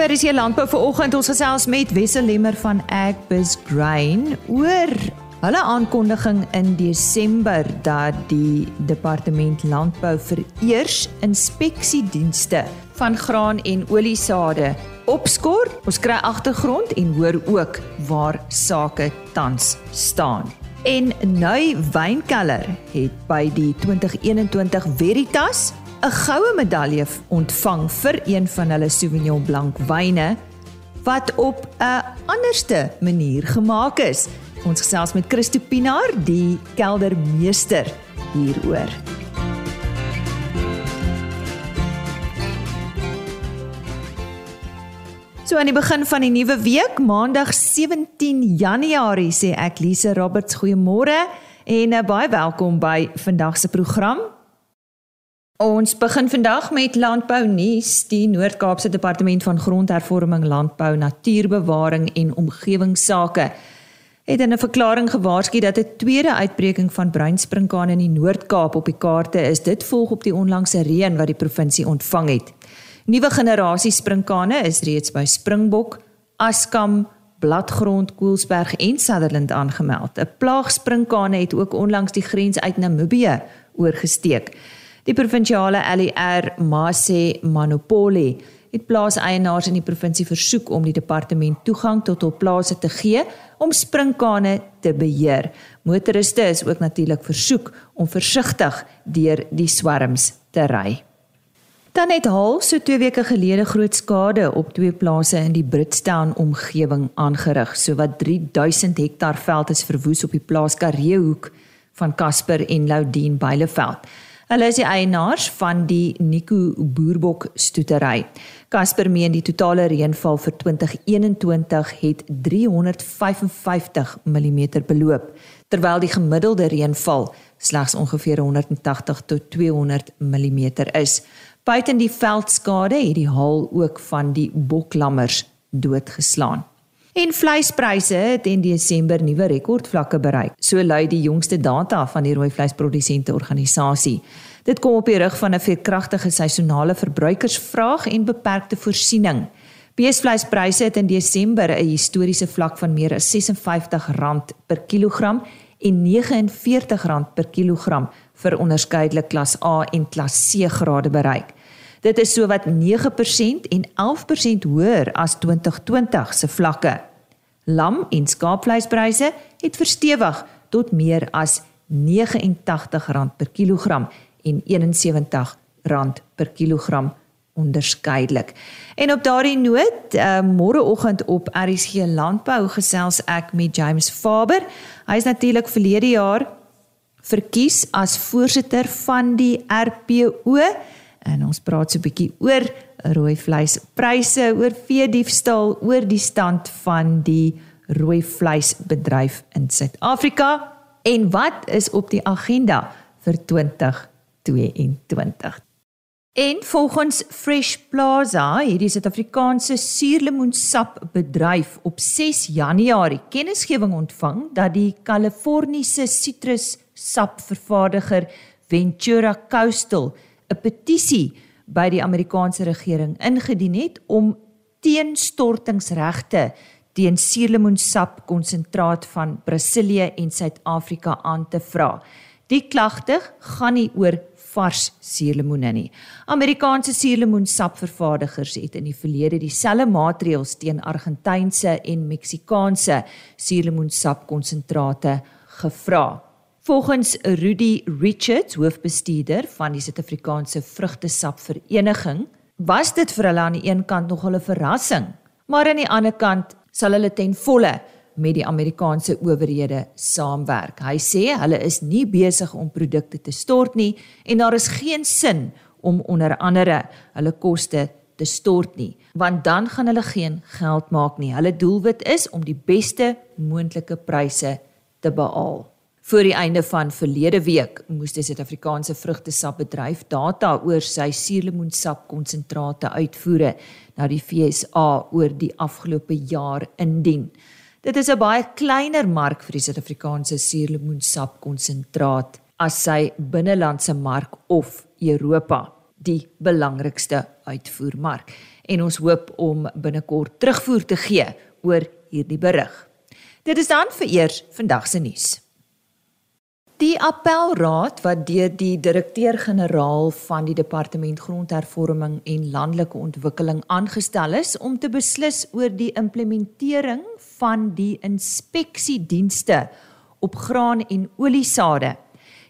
Is hier landbou vir oggend ons gesels met Wessel Lemmer van Agbus Grain oor hulle aankondiging in Desember dat die departement landbou vir eers inspeksiedienste van graan en oliesade opskort. Ons kry agtergrond en hoor ook waar sake tans staan. En Nui Wynkeller het by die 2021 Veritas 'n goue medalje ontvang vir een van hulle Sauvignon Blanc wyne wat op 'n anderste manier gemaak is. Ons gesels met Christo Pinaar, die keldermeester hieroor. So aan die begin van die nuwe week, Maandag 17 Januarie, sê ek Lise Roberts goeiemôre en uh, baie welkom by vandag se program. Ons begin vandag met landbou nuus. Die Noord-Kaapse Departement van Grondhervorming, Landbou, Natuurbewaring en Omgewingsake het in 'n verklaring gewaarsku dat 'n tweede uitbreking van bruinsprinkane in die Noord-Kaap op die kaarte is. Dit volg op die onlangse reën wat die provinsie ontvang het. Nuwe generasie sprinkane is reeds by Springbok, Askam, Bladgrond, Koelsberg en Sutherland aangemeld. 'n Plaag sprinkane het ook onlangs die grens uit Namibië oorgesteek. Die provinsiale LER Mase Monopoly het plaaseienaars in die provinsie versoek om die departement toegang tot hul plase te gee om sprinkane te beheer. Motoriste is ook natuurlik versoek om versigtig deur die swerms te ry. Dan het Hal so 2 weke gelede groot skade op twee plase in die Britstown omgewing aangerig. Sowat 3000 hektaar veld is verwoes op die plaas Kareehoek van Casper en Loudien Byleveld. Hulle is die eienaars van die Nico Boerbok stoetery. Casper meen die totale reënval vir 2021 het 355 mm beloop, terwyl die gemiddelde reënval slegs ongeveer 180 tot 200 mm is. Buiten die veldskade het die haal ook van die boklammers doodgeslaan. En vleispryse het in Desember nuwe rekordvlakke bereik. So lui die jongste data van die rooi vleisprodusente organisasie. Dit kom op die rug van 'n veerkragtige seisonale verbruikersvraag en beperkte voorsiening. Beesvleispryse het in Desember 'n historiese vlak van meer as R56 per kilogram en R49 per kilogram vir onderskeidelik klas A en klas C grade bereik. Dit is sowat 9% en 11% hoër as 2020 se vlakke. Lam- en skaapvleispryse het verstewig tot meer as R89 per kilogram en R71 per kilogram onderskeidelik. En op daardie noot, uh, môreoggend op RSG Landbou gesels ek met James Faber. Hy is natuurlik verlede jaar verkies as voorsitter van die RPO en ons praat so 'n bietjie oor rooi vleispryse, oor vee diefstal, oor die stand van die rooi vleisbedryf in Suid-Afrika en wat is op die agenda vir 2022. En volgens Fresh Plaza, hierdie Suid-Afrikaanse suurlemoensap bedryf op 6 Januarie kennisgewing ontvang dat die Kaliforniese sitrussapvervaardiger Ventura Coastal 'n petisie by die Amerikaanse regering ingedien het om teenstortingsregte teen suurlemoensap konsentraat van Brasilië en Suid-Afrika aan te vra. Die klagte gaan nie oor vars suurlemoene nie. Amerikaanse suurlemoensapvervaardigers het in die verlede dieselfde maatreëls teen Argentynse en Meksikaanse suurlemoensap konsentrate gevra. Volgens Rudy Richards, hoofbestuurder van die Suid-Afrikaanse Vrugtesap Vereniging, was dit vir hulle aan die een kant nog 'n verrassing, maar aan die ander kant sal hulle ten volle met die Amerikaanse owerhede saamwerk. Hy sê hulle is nie besig om produkte te stort nie en daar is geen sin om onder andere hulle koste te stort nie, want dan gaan hulle geen geld maak nie. Hulle doelwit is om die beste moontlike pryse te behaal. Voor die einde van verlede week moes die Suid-Afrikaanse vrugtesapbedryf data oor sy suurlemoensap konsentrate uitvoere na die FSA oor die afgelope jaar indien. Dit is 'n baie kleiner mark vir die Suid-Afrikaanse suurlemoensap konsentraat as sy binnelandse mark of Europa. die belangrikste uitvoermark. En ons hoop om binnekort terugvoer te gee oor hierdie berig. Dit is dan vir eers vandag se nuus. Die appelraad wat deur die direkteur-generaal van die Departement Grondhervorming en Landelike Ontwikkeling aangestel is om te beslis oor die implementering van die inspeksiedienste op graan en oliesade,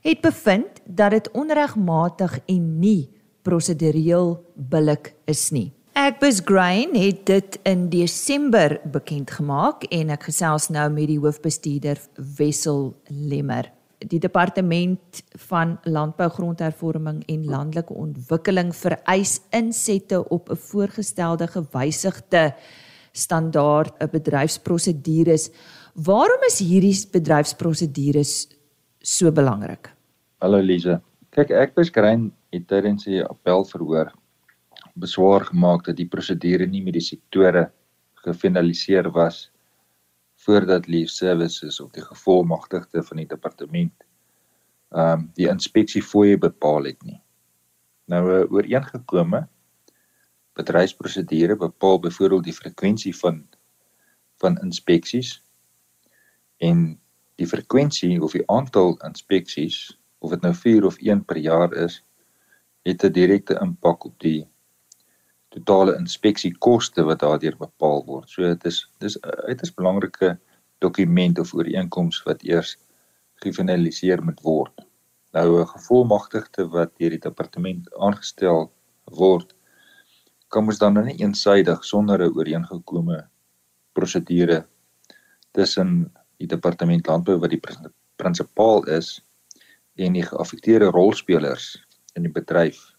het bevind dat dit onregmatig en nie prosedureel billik is nie. Agbus Grain het dit in Desember bekend gemaak en ek gesels nou met die hoofbestuurder Wessel Lemmer die departement van landbougrondhervorming en landelike ontwikkeling vereis insette op 'n voorgestelde gewysigde standaard 'n bedryfsprosedures. Waarom is hierdie bedryfsprosedures so belangrik? Hallo Lize. Kyk, ek beskryf het tydens die appel verhoor beswaar gemaak dat die prosedure nie met die sektore gefinaliseer was voordat Leaf Services of die gevolmagtigde van die departement ehm um, die inspeksie fooie bepaal het nie. Nou 'n uh, ooreengekome bedryfsprosedure bepaal byvoorbeeld die frekwensie van van inspeksies en die frekwensie of die aantal inspeksies of dit nou 4 of 1 per jaar is het 'n direkte impak op die totale inspeksiekoste wat daardeur bepaal word. So dit is dis uiters belangrike dokument of ooreenkoms wat eers gefinaliseer moet word. Nou 'n gevolmagtigde wat deur die departement aangestel word, kan mos dan nou nie eensydig sonder 'n ooreengekome prosedure tussen die departement landbou wat die prinsipaal is en die geaffekteerde rolspelers in die bedryf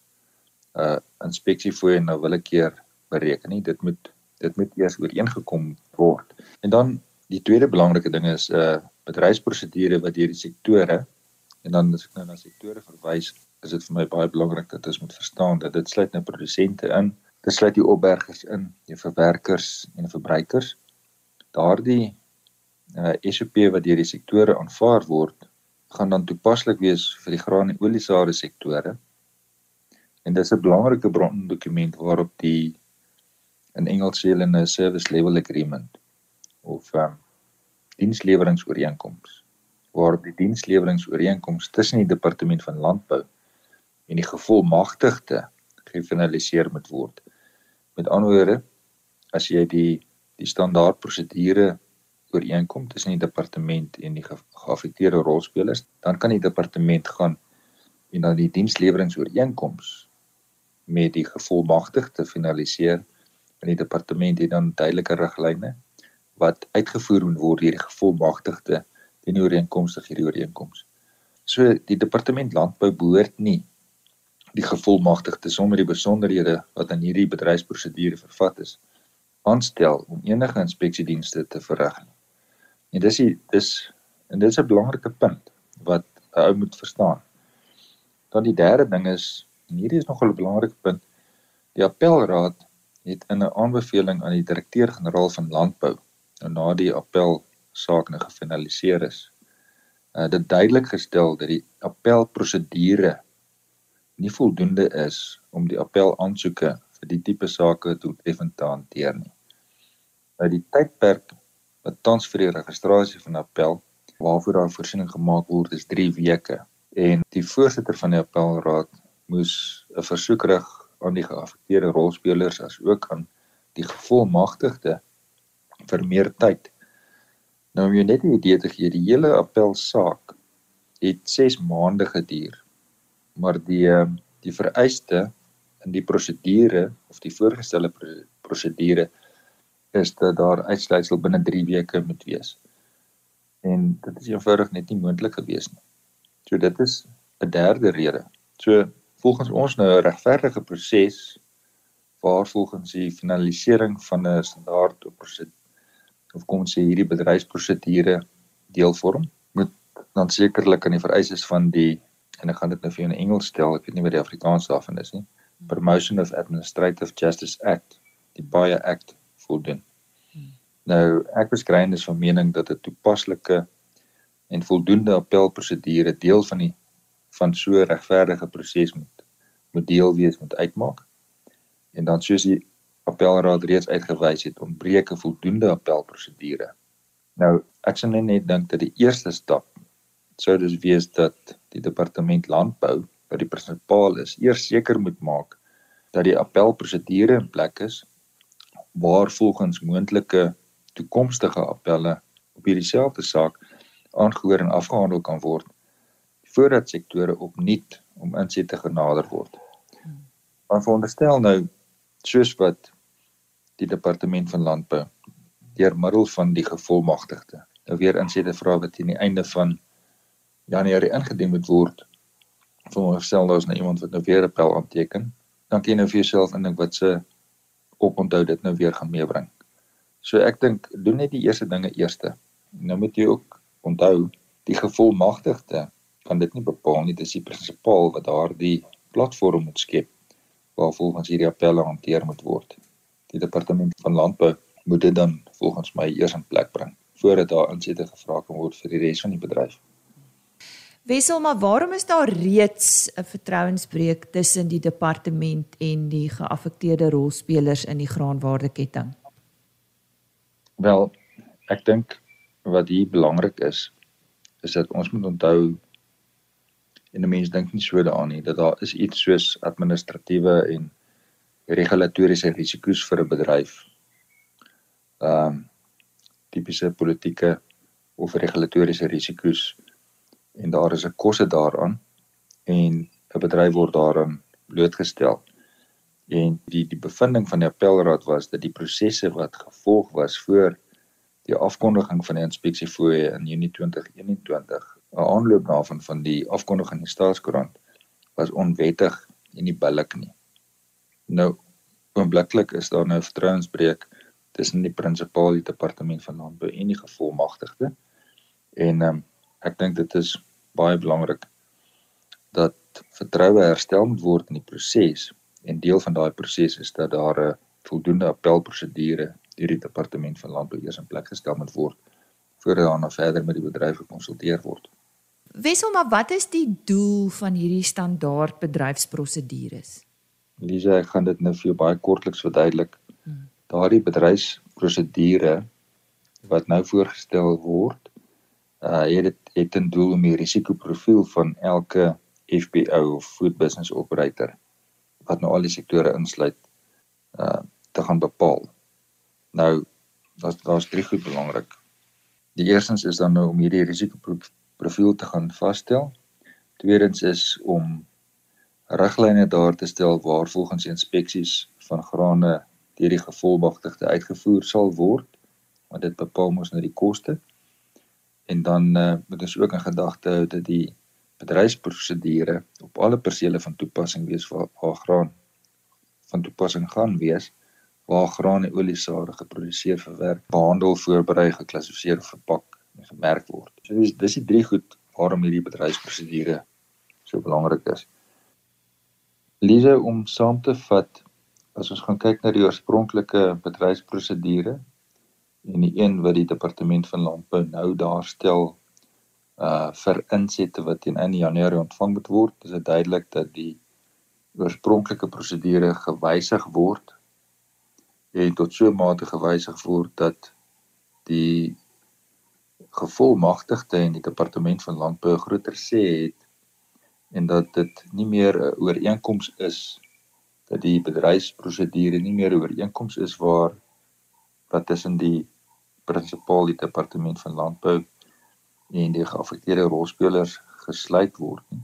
uh inspeksie voor en nou wil ek keer bereken nie. Dit moet dit moet eers ooreengekom word. En dan die tweede belangrike ding is uh, bedryfsprosedure wat deur die sektore en dan as ek nou na sektore verwys is dit vir my baie belangrik dat ons moet verstaan dat dit sluit nou produsente in dit sluit die opbergers in die verwerkers en verbruikers. Daardie uh SOP wat deur die sektore aanvaar word gaan dan toepaslik wees vir die graan en oliesade sektore En dis 'n belangrike brondokument waarop die in Engels sê hulle 'n service level agreement of um, diensleweringooreenkoms waarop die diensleweringooreenkoms tussen die departement van landbou en die gevolmagtigde gefinaliseer moet word. Met ander woorde, as jy die die standaard prosedure ooreenkom tussen die departement en die geaffekteerde rolspelers, dan kan die departement gaan en dan die diensleweringooreenkoms met die gevolmagtigde finaliseer in die departement het dan duidelike riglyne wat uitgevoer moet word deur die gevolmagtigde teen die ooreenkomstig hierdie ooreenkoms. So die departement landbou behoort nie die gevolmagtigde sonder die besonderhede wat aan hierdie bedryfsprosedure vervat is aanstel om enige inspeksiedienste te verrig nie. En dis die, dis en dit is 'n belangrike punt wat 'n ou moet verstaan. Dan die derde ding is En hierdie is nogal 'n belangrike punt. Die appelraad het in 'n aanbeveling aan die direkteur-generaal van landbou nou na die appel saak nou gefinaliseer is, uh, dit duidelik gestel dat die appelprosedure nie voldoende is om die appel aansoeke vir die tipe sake doeltreffend te hanteer nie. Nou die tydperk wat tans vir die registrasie van appel waarvoor daar voorsiening gemaak word is 3 weke en die voorsitter van die appelraad moes 'n versoek rig aan die geaffekteerde rolspelers as ook aan die gevolmagtigde vir meer tyd. Nou om jou net 'n idee te gee, die hele appelsaak het 6 maande geduur. Maar die ehm, die vereiste in die prosedure of die voorgestelde prosedure is dat daar uitsluitsel binne 3 weke moet wees. En dit is eenvoudig net nie moontlik gewees nie. So dit is 'n derde rede. So volgens ons nou 'n regverdige proses waar volgens die finalisering van 'n standaard op prosedure of kom ons sê hierdie bedryfsprosedure deel vorm moet dan sekerlik aan die vereistes van die en ek gaan dit nou vir jou in Engels stel ek weet nie wat die Afrikaans daarvan is nie Promotion of Administrative Justice Act die Baie Act voldoen. Nou ek beskryf dis van mening dat 'n toepaslike en voldoende appelprosedure deel van die van so regverdige proses moet moet deel wees moet uitmaak. En dan soos die appelraad reeds uitgewys het, ontbreek 'n voldoende appelprosedure. Nou, ek sien net dink dat die eerste stap sou dus wees dat die departement landbou wat die prinsipaal is, eers seker moet maak dat die appelprosedure in plek is waar volgens moontlike toekomstige appelle op hierdie selfde saak aangehoor en afgehandel kan word voordat sektore opnuut om insette genader word. Maar veronderstel nou soos wat die departement van landbou deur middel van die gevolmagtigde nou weer insette vra wat teen die einde van Januarie ingedien moet word. Veronderstel daar's nou iemand wat nou weer 'n appel aanteken, dan kan jy nou vir jouself indink wat se oponthou dit nou weer gaan meebring. So ek dink doen net die eerste dinge eerste. Nou moet jy ook onthou die gevolmagtigde kan dit nie bepaal nie, dis die prinsipaal wat daardie platform moet skep waar volgens hierdie appelle hanteer moet word. Die departement van landbou moet dit dan volgens my eers in plek bring voordat daar insette gevra kan word vir die res van die bedryf. Wessel, maar waarom is daar reeds 'n vertrouensbreuk tussen die departement en die geaffekteerde rolspelers in die graanwaardeketting? Wel, ek dink wat hier belangrik is is dat ons moet onthou en 'n mens dink nie so daaraan nie dat daar is iets soos administratiewe en regulatoriese risiko's vir 'n bedryf. Ehm um, tipiese politieke of regulatoriese risiko's en daar is 'n koste daaraan en 'n bedryf word daaraan blootgestel. En die die bevinding van die appelraad was dat die prosesse wat gevolg was voor die afkondiging van die inspeksiefooie in Junie 2021 'n aanloop daarvan van die afkondiging in die staatskoerant was onwettig en nie billik nie. Nou oombliklik is daar nou vertrouensbreuk tussen die prinsipaal die departement van landbou en die gevolmagtigde. En um, ek dink dit is baie belangrik dat vertroue herstel moet word in die proses en deel van daai proses is dat daar 'n voldoende appelprosedure deur die departement van landbou eers in plek gestel moet word voordat daarna verder met die bedryf gekonsulteer word. Wessel, maar wat is die doel van hierdie standaard bedryfsprosedures? Lisa, ek gaan dit nou vir jou baie kortliks verduidelik. Hmm. Daardie bedryfsprosedure wat nou voorgestel word, uh het dit het 'n doel om die risikoprofiel van elke FBO of food business operator wat nou al die sektore insluit uh te gaan bepaal. Nou daar's daar's drie goed belangrik. Die eerstens is dan nou om hierdie risikoprofiel profiel te gaan vasstel. Tweedens is om riglyne daar te stel waar volgens inspeksies van grane deur die gevolmagtigde uitgevoer sal word, want dit bepaal mos nou die koste. En dan uh, moet ons ook in gedagte hou dat die bedryfsprosedure op alle persele van toepassing wees waar, waar graan van toepassing gaan wees waar graan en oliesade geproduseer, verwerk, behandel, voorberei, geklassifiseer of verpak gemerk word. So dis dis die drie goed waarom hierdie bedryfsprosedure so belangrik is. Lise om saam te vat as ons gaan kyk na die oorspronklike bedryfsprosedure en die een wat die departement van landbou nou daarstel uh vir insette wat teen in Januarie ontvang moet word, is dit duidelik dat die oorspronklike prosedure gewysig word en tot so 'n mate gewysig word dat die gevolmagtigde en die departement van landbou groter sê het en dat dit nie meer 'n ooreenkoms is dat die bedryfsprosedure nie meer 'n ooreenkoms is waar wat tussen die prinsipaal die departement van landbou en die geaffekteerde rolspelers gesluit word nie.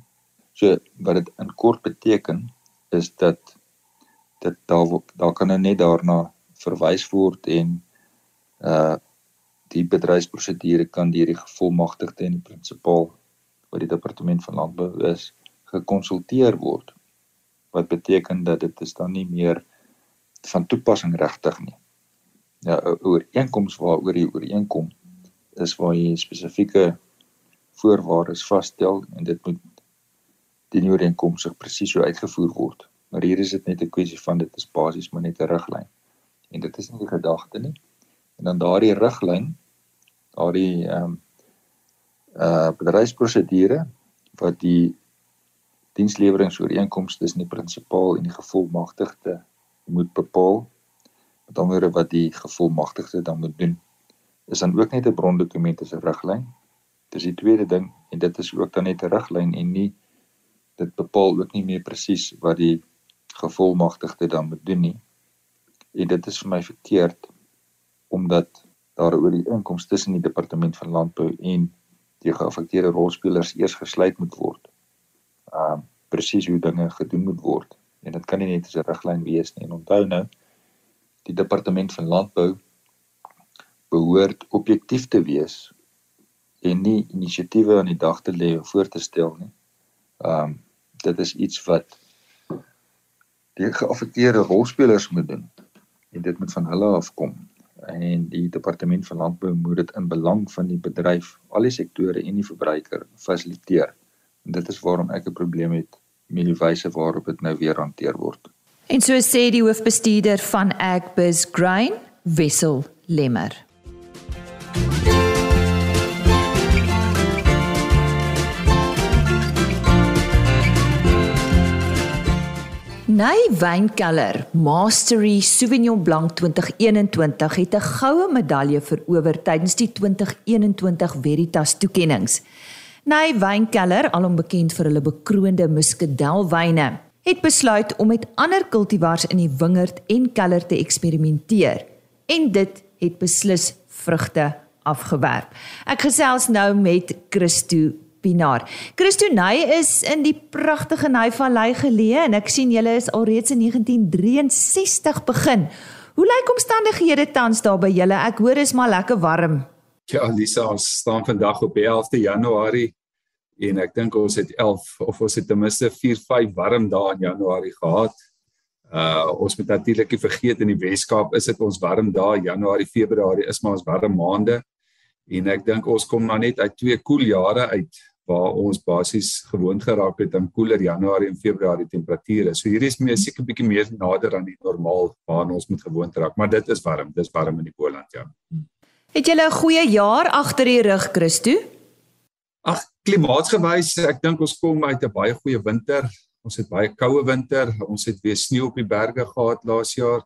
So wat dit in kort beteken is dat dit daar daar kan nou net daarna verwys word en uh die bedryfsprosedure kan deur die gevolmagtigde en die prinsipaal wat die departement van landbou is gekonsulteer word wat beteken dat dit is dan nie meer van toepassing regtig nie. Ja, oor einkoms waaroor jy ooreenkom is waar jy spesifieke voorwaardes vasstel en dit moet die nuwe ooreenkomstig presies so uitgevoer word. Maar hier is dit net 'n kwessie van dit is basies maar net 'n riglyn. En dit is nie die gedagte nie en dan daardie riglyn daardie ehm um, uh bedryfsprosedure wat die diensleweringooreenkoms tussen die prinsipaal en die gevolmagtigde moet bepaal. Met ander woorde wat die gevolmagtigde dan moet doen is dan ook net 'n brondokument as 'n riglyn. Dis die tweede ding en dit is ook dan net 'n riglyn en nie dit bepaal ook nie meer presies wat die gevolmagtigde dan moet doen nie. En dit is vir my verkeerd omdat daar oor die inkomste tussen die departement van landbou en die geaffekteerde rolspelers eers gesluit moet word. Um presies hoe dinge gedoen moet word en dit kan nie net 'n riglyn wees nie. En onthou nou die departement van landbou behoort objektief te wees en nie inisiatiewe aan die dag te lê of voor te stel nie. Um dit is iets wat die geaffekteerde rolspelers moet doen en dit moet van hulle afkom en die departement van landbou moet dit in belang van die bedryf, al die sektore en die verbruiker fasiliteer. En dit is waarom ek 'n probleem het met die wyse waarop dit nou weer hanteer word. En so sê die hoofbestuurder van Agbus Grain, Wessel Lemmer. Ny wynkelder Mastery Sauvignon Blanc 2021 het 'n goue medalje verower tydens die 2021 Veritas toekenninge. Ny wynkelder, alom bekend vir hulle bekroonde muscadelwyne, het besluit om met ander kultivars in die wingerd en kelder te eksperimenteer en dit het beslis vrugte afgewerp. Ek gesels nou met Christo Pinaar. Christo Ney is in die pragtige Neyvallei geleë en ek sien julle is alreeds in 1963 begin. Hoe lyk omstandighede tans daar by julle? Ek hoor is maar lekker warm. Ja, Lisa, ons staan vandag op 11de Januarie en ek dink ons het 11 of ons het ten minste 4, 5 warm dae in Januarie gehad. Uh ons moet natuurlik nie vergeet in die Weskaap is dit ons warm dae, Januarie, Februarie is maar ons warm maande. En ek dink ons kom maar net uit twee koel jare uit waar ons basies gewoond geraak het aan koeler Januarie en Februarie temperature. So hier is meer seker bietjie meer nader aan die normaal waarna ons moet gewoond raak, maar dit is warm. Dis warm in die Boland, ja. Het julle 'n goeie jaar agter die rug, Christo? Ag, klimaatsgewys, ek dink ons kom uit 'n baie goeie winter. Ons het baie koue winter. Ons het weer sneeu op die berge gehad laas jaar.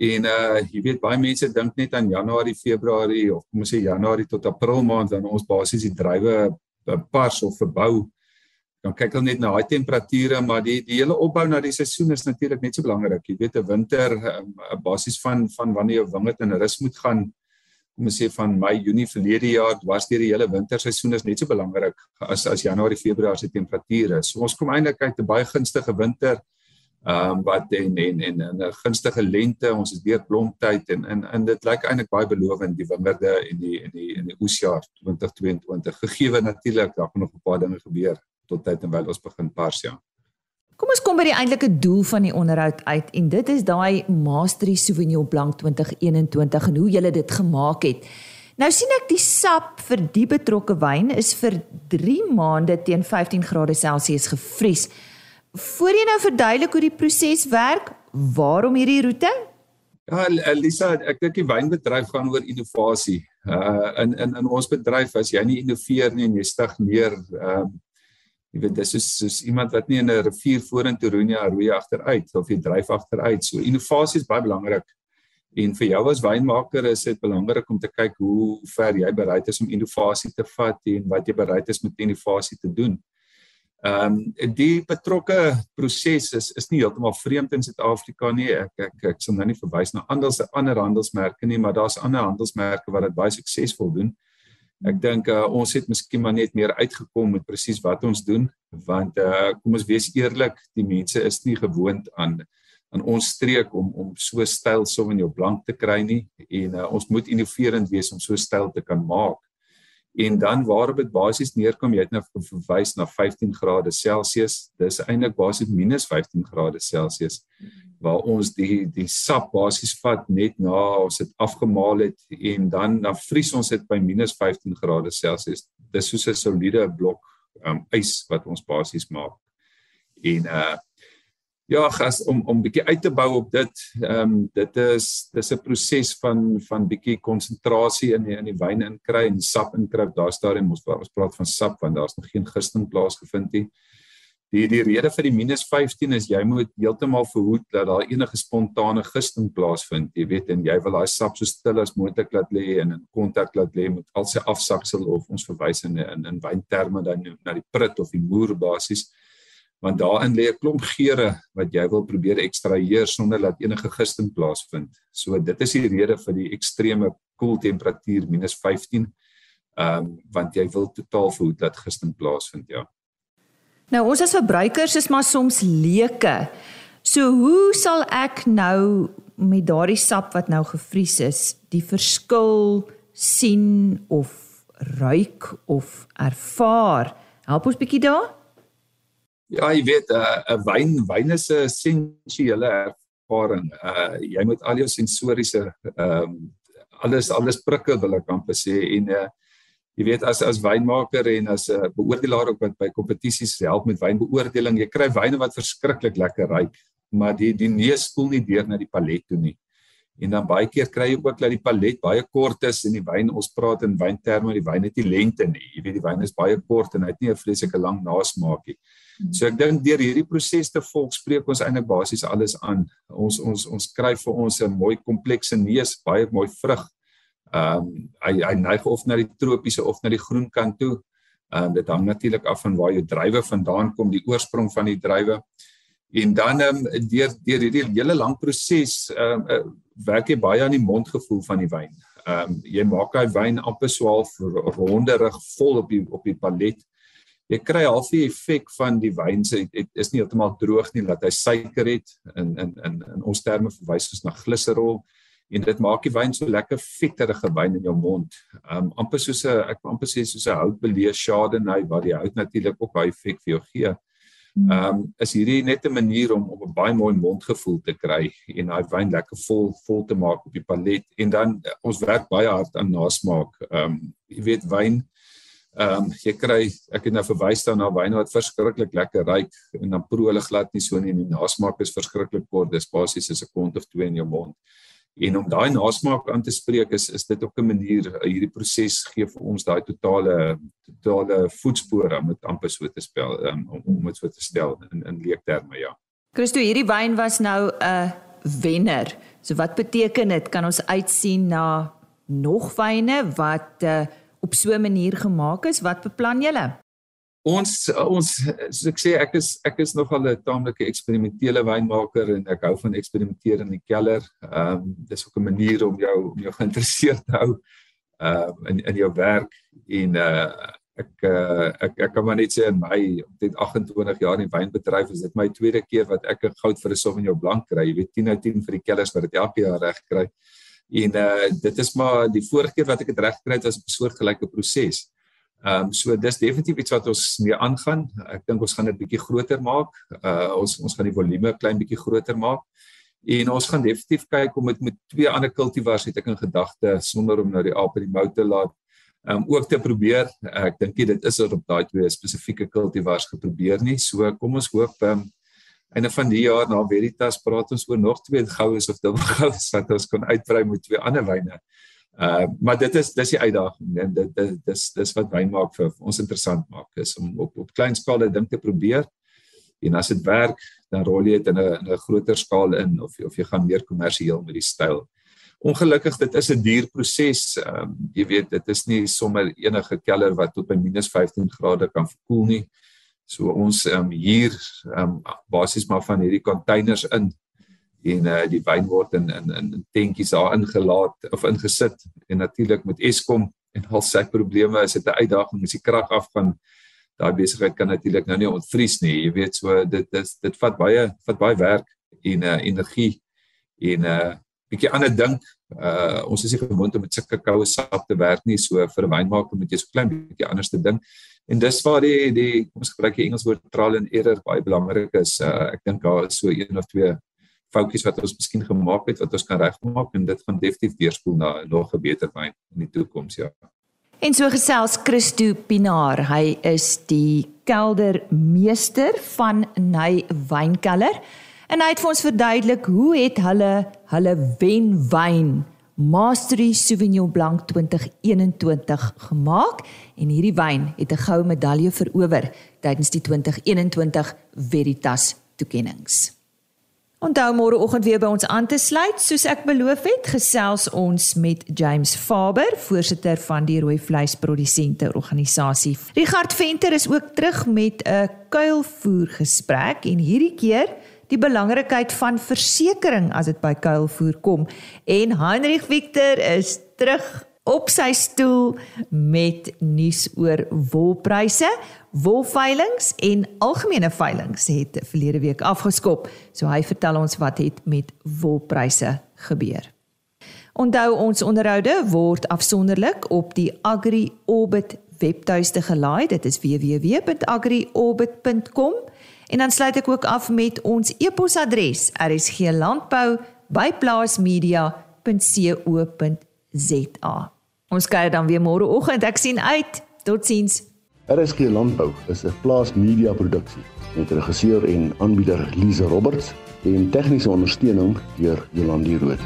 En uh jy weet baie mense dink net aan Januarie, Februarie of kom ons sê Januarie tot April maand dan ons basies die druiwe pas of verbou. Dan kyk hulle net na daai temperature, maar die die hele opbou na die seisoen is natuurlik net so belangrik. Jy weet 'n winter 'n um, basis van van wanneer jou wingerd in rus moet gaan kom ons sê van Mei, Junie verlede jaar was deur die hele winterseisoen is net so belangrik as as Januarie, Februarie se temperature. So ons kom eintlik uit 'n baie gunstige winter ehm um, wat en en en 'n gunstige lente, ons is deur blomtyd en en en dit lyk eintlik baie belovend die wingerde en die in die in die oesjaar 2022 gegee natuurlik daar gaan nog 'n paar dinge gebeur tot tyd en wyl ons begin pars ja. Kom ons kom by die eintlike doel van die onderhoud uit en dit is daai Mastery Sauvignon Blanc 2021 en hoe jy dit gemaak het. Nou sien ek die sap vir die betrokke wyn is vir 3 maande teen 15 grade Celsius gevries. Voor jy nou verduidelik hoe die proses werk, waarom hierdie roete? Ja, Elisa, ek dink die wynbedryf gaan oor innovasie. Uh in in in ons bedryf as jy nie innoveer nie en jy stagneer, ehm um, jy weet dis soos, soos iemand wat nie in 'n rivier vorentoe roei nie, roei agteruit of jy dryf agteruit. So innovasie is baie belangrik. En vir jou as wynmaker is dit belangrik om te kyk hoe ver jy bereid is om innovasie te vat en wat jy bereid is met innovasie te doen. Ehm um, die betrokke proses is is nie heeltemal vreemd in Suid-Afrika nie. Ek ek ek sal nou nie verwys na ander ander handelsmerke nie, maar daar's ander handelsmerke wat dit baie suksesvol doen. Ek dink uh, ons het miskien maar net meer uitgekom met presies wat ons doen, want uh, kom ons wees eerlik, die mense is nie gewoond aan aan ons streek om om so styl som in jou blank te kry nie en uh, ons moet innoverend wees om so styl te kan maak. En dan waarop dit basies neerkom, jy het nou verwys na 15 grade Celsius. Dis eintlik basies minus 15 grade Celsius waar ons die die sap basies vat net na ons dit afgemaal het en dan dan vries ons dit by minus 15 grade Celsius. Dis soos 'n soliede blok um, ys wat ons basies maak. En uh Ja, gas om om bietjie uit te bou op dit. Ehm um, dit is dis 'n proses van van bietjie konsentrasie in die, in die wyn inkry en sap inkry. Daar's daar en ons ons praat van sap want daar's nog geen gisting plaasgevind nie. Die die rede vir die minus 15 is jy moet heeltemal verhoed dat daar enige spontane gisting plaasvind. Jy weet en jy wil daai sap so stil as moontlik laat lê en in kontak laat lê met al sy afsaksel of ons verwys in in, in wynterme dan na die prit of die moer basies. Want daarin lê 'n klomp geure wat jy wil probeer ekstraheer sonder dat enige gisting plaasvind. So dit is die rede vir die ekstreme koel temperatuur minus 15. Ehm um, want jy wil totaal verhoed dat gisting plaasvind, ja. Nou ons as verbruikers is maar soms leuke. So hoe sal ek nou met daardie sap wat nou gevries is, die verskil sien of ruik of ervaar? Help ons bietjie daar? Ja, jy weet 'n uh, 'n wyn wyn is 'n sensuele ervaring. Uh jy moet al jou sensoriese ehm um, alles alles prikkel wil ek amper sê en uh jy weet as as wynmaker en as 'n uh, beoordelaar ook wat by kompetisies help met wynbeoordeling, jy kry wyne wat verskriklik lekker ruik, maar die die neus spoel nie deur na die palet toe nie. En dan baie keer kry jy ook dat die palet baie kort is en die wyn ons praat in wynterme, die wyn het nie lengte nie. Jy weet die wyn is baie kort en hy het nie 'n vreeslike lang nasmaak nie. So ek dink deur hierdie proses te volg spreek ons eintlik basies alles aan. Ons ons ons kry vir ons 'n mooi komplekse neus, baie mooi vrug Ehm um, hy hy neig of na die tropiese of na die groen kant toe. Ehm um, dit hang natuurlik af van waar jou druiwe vandaan kom, die oorsprong van die druiwe. En dan ehm um, deur deur hierdie hele lang proses ehm um, werk jy baie aan die mondgevoel van die wyn. Ehm um, jy maak hy wyn amper swaal ronderig vol op die op die palet. Jy kry half die effek van die wyn se is nie heeltemal droog nie, laat hy suiker het in in in in ons terme verwys ons na gliserol en dit maak die wyn so lekker vetterige wyn in jou mond. Um amper soos 'n ek amper sê soos 'n houtbelees chardonnay waar die hout natuurlik ook baie effek vir jou gee. Um is hierdie net 'n manier om op 'n baie mooi mondgevoel te kry en daai wyn lekker vol vol te maak op die palet en dan ons werk baie hard aan nasmaak. Um jy weet wyn Ehm um, jy kry ek het nou verwys dan na wyne wat verskriklik lekker ruik en dan proe hulle glad nie so nie en die nasmaak is verskriklik kort dis basies 'n sekond of twee in jou mond. En om daai nasmaak aan te spreek is is dit ook 'n manier eh, hierdie proses gee vir ons daai totale totale voetspore om dit amper so te spel um, om dit so te stel in in leekterme ja. Christo hierdie wyn was nou 'n wenner. So wat beteken dit? Kan ons uitsien na nog wyne wat uh, op so 'n manier gemaak is? Wat beplan julle? Ons ons ek sê ek is ek is nogal 'n taamlike eksperimentele wynmaker en ek hou van eksperimenteer in die keller. Ehm um, dis ook 'n manier om jou om jou geïnteresseerd te hou ehm uh, in in jou werk en uh ek uh, ek ek kan maar net sê in my omtrent 28 jaar in die wynbedryf is dit my tweede keer wat ek 'n goud vir 'n Sauvignon Blanc kry. Jy weet 10 uit 10 vir die kellers wat dit elke jaar reg kry. En uh dit is maar die vorige keer wat ek dit reg gekry het was 'n soortgelyke proses. Ehm um, so dis definitief iets wat ons mee aangaan. Ek dink ons gaan dit bietjie groter maak. Uh ons ons gaan die volume klein bietjie groter maak. En ons gaan definitief kyk om dit met twee ander kultivars het ek in gedagte sonder om nou die aap in die mou te laat. Ehm um, ook te probeer. Ek dink dit is op daai twee spesifieke kultivars geprobeer nie. So kom ons hoop ehm um, einde van die jaar na Veritas praat ons oor nog twee goues of dubbelgoues wat ons kan uitbrei met twee ander wyne. Uh maar dit is dis die uitdaging en dit dis dis dis wat wyn maak vir ons interessant maak is om op op klein skaal 'n ding te probeer. En as dit werk, dan rol jy dit in 'n 'n groter skaal in of of jy gaan meer kommersieel met die styl. Ongelukkig dit is 'n duur proses. Ehm um, jy weet dit is nie sommer enige keller wat tot by -15 grade kan verkoel nie. So ons ehm um, hier ehm um, basies maar van hierdie containers in en uh, die wyn word in in in tentjies daar ingelaat of ingesit. En natuurlik met Eskom en al sy probleme is dit 'n uitdaging. As die krag afgaan daai besigheid kan natuurlik nou nie ontvries nie. Jy weet so dit is dit vat baie vat baie werk en uh, energie en 'n uh, bietjie ander dink. Uh, ons is nie gewoond om met sulke koue sap te werk nie. So vir 'n wynmaker moet jy so klein bietjie anders te dink. En dis waar die die kom ons gebruik die Engels woord trial and error baie belangrik is. Uh, ek dink daar is so een of twee foutjies wat ons miskien gemaak het wat ons kan regmaak en dit gaan definitief deurspoel na nog 'n beter wyn in die toekoms ja. En so gesels Christo Pinaar, hy is die keldermeester van Ny Wynkelder en hy het vir ons verduidelik hoe het hulle hulle wen wyn Mastery Sauvignon Blanc 2021 gemaak en hierdie wyn het 'n goue medalje verower tydens die 2021 Veritas toekenninge. Onthou môreoggend weer by ons aan te sluit, soos ek beloof het, gesels ons met James Faber, voorsitter van die rooi vleisprodusente organisasie. Richard Venter is ook terug met 'n kuilvoer gesprek en hierdie keer die belangrikheid van versekerings as dit by kuilvoer kom. En Heinrich Victor is terug op sy stoel met nuus oor wolpryse. Wolveilings en algemene veilings het verlede week afgeskop. So hy vertel ons wat het met wolpryse gebeur. Onthou ons onderhoude word afsonderlik op die Agri Orbit webtuiste gelaai. Dit is www.agriorbit.com en dan sluit ek ook af met ons e-posadres rsglandbou@plaasmedia.co.za. Ons kyk dan weer môre oggend. Ek sien uit. Totsiens. RSG Landbou is 'n plaas media produksie met regisseur en aanbieder Lize Roberts en tegniese ondersteuning deur Jolande Rooi.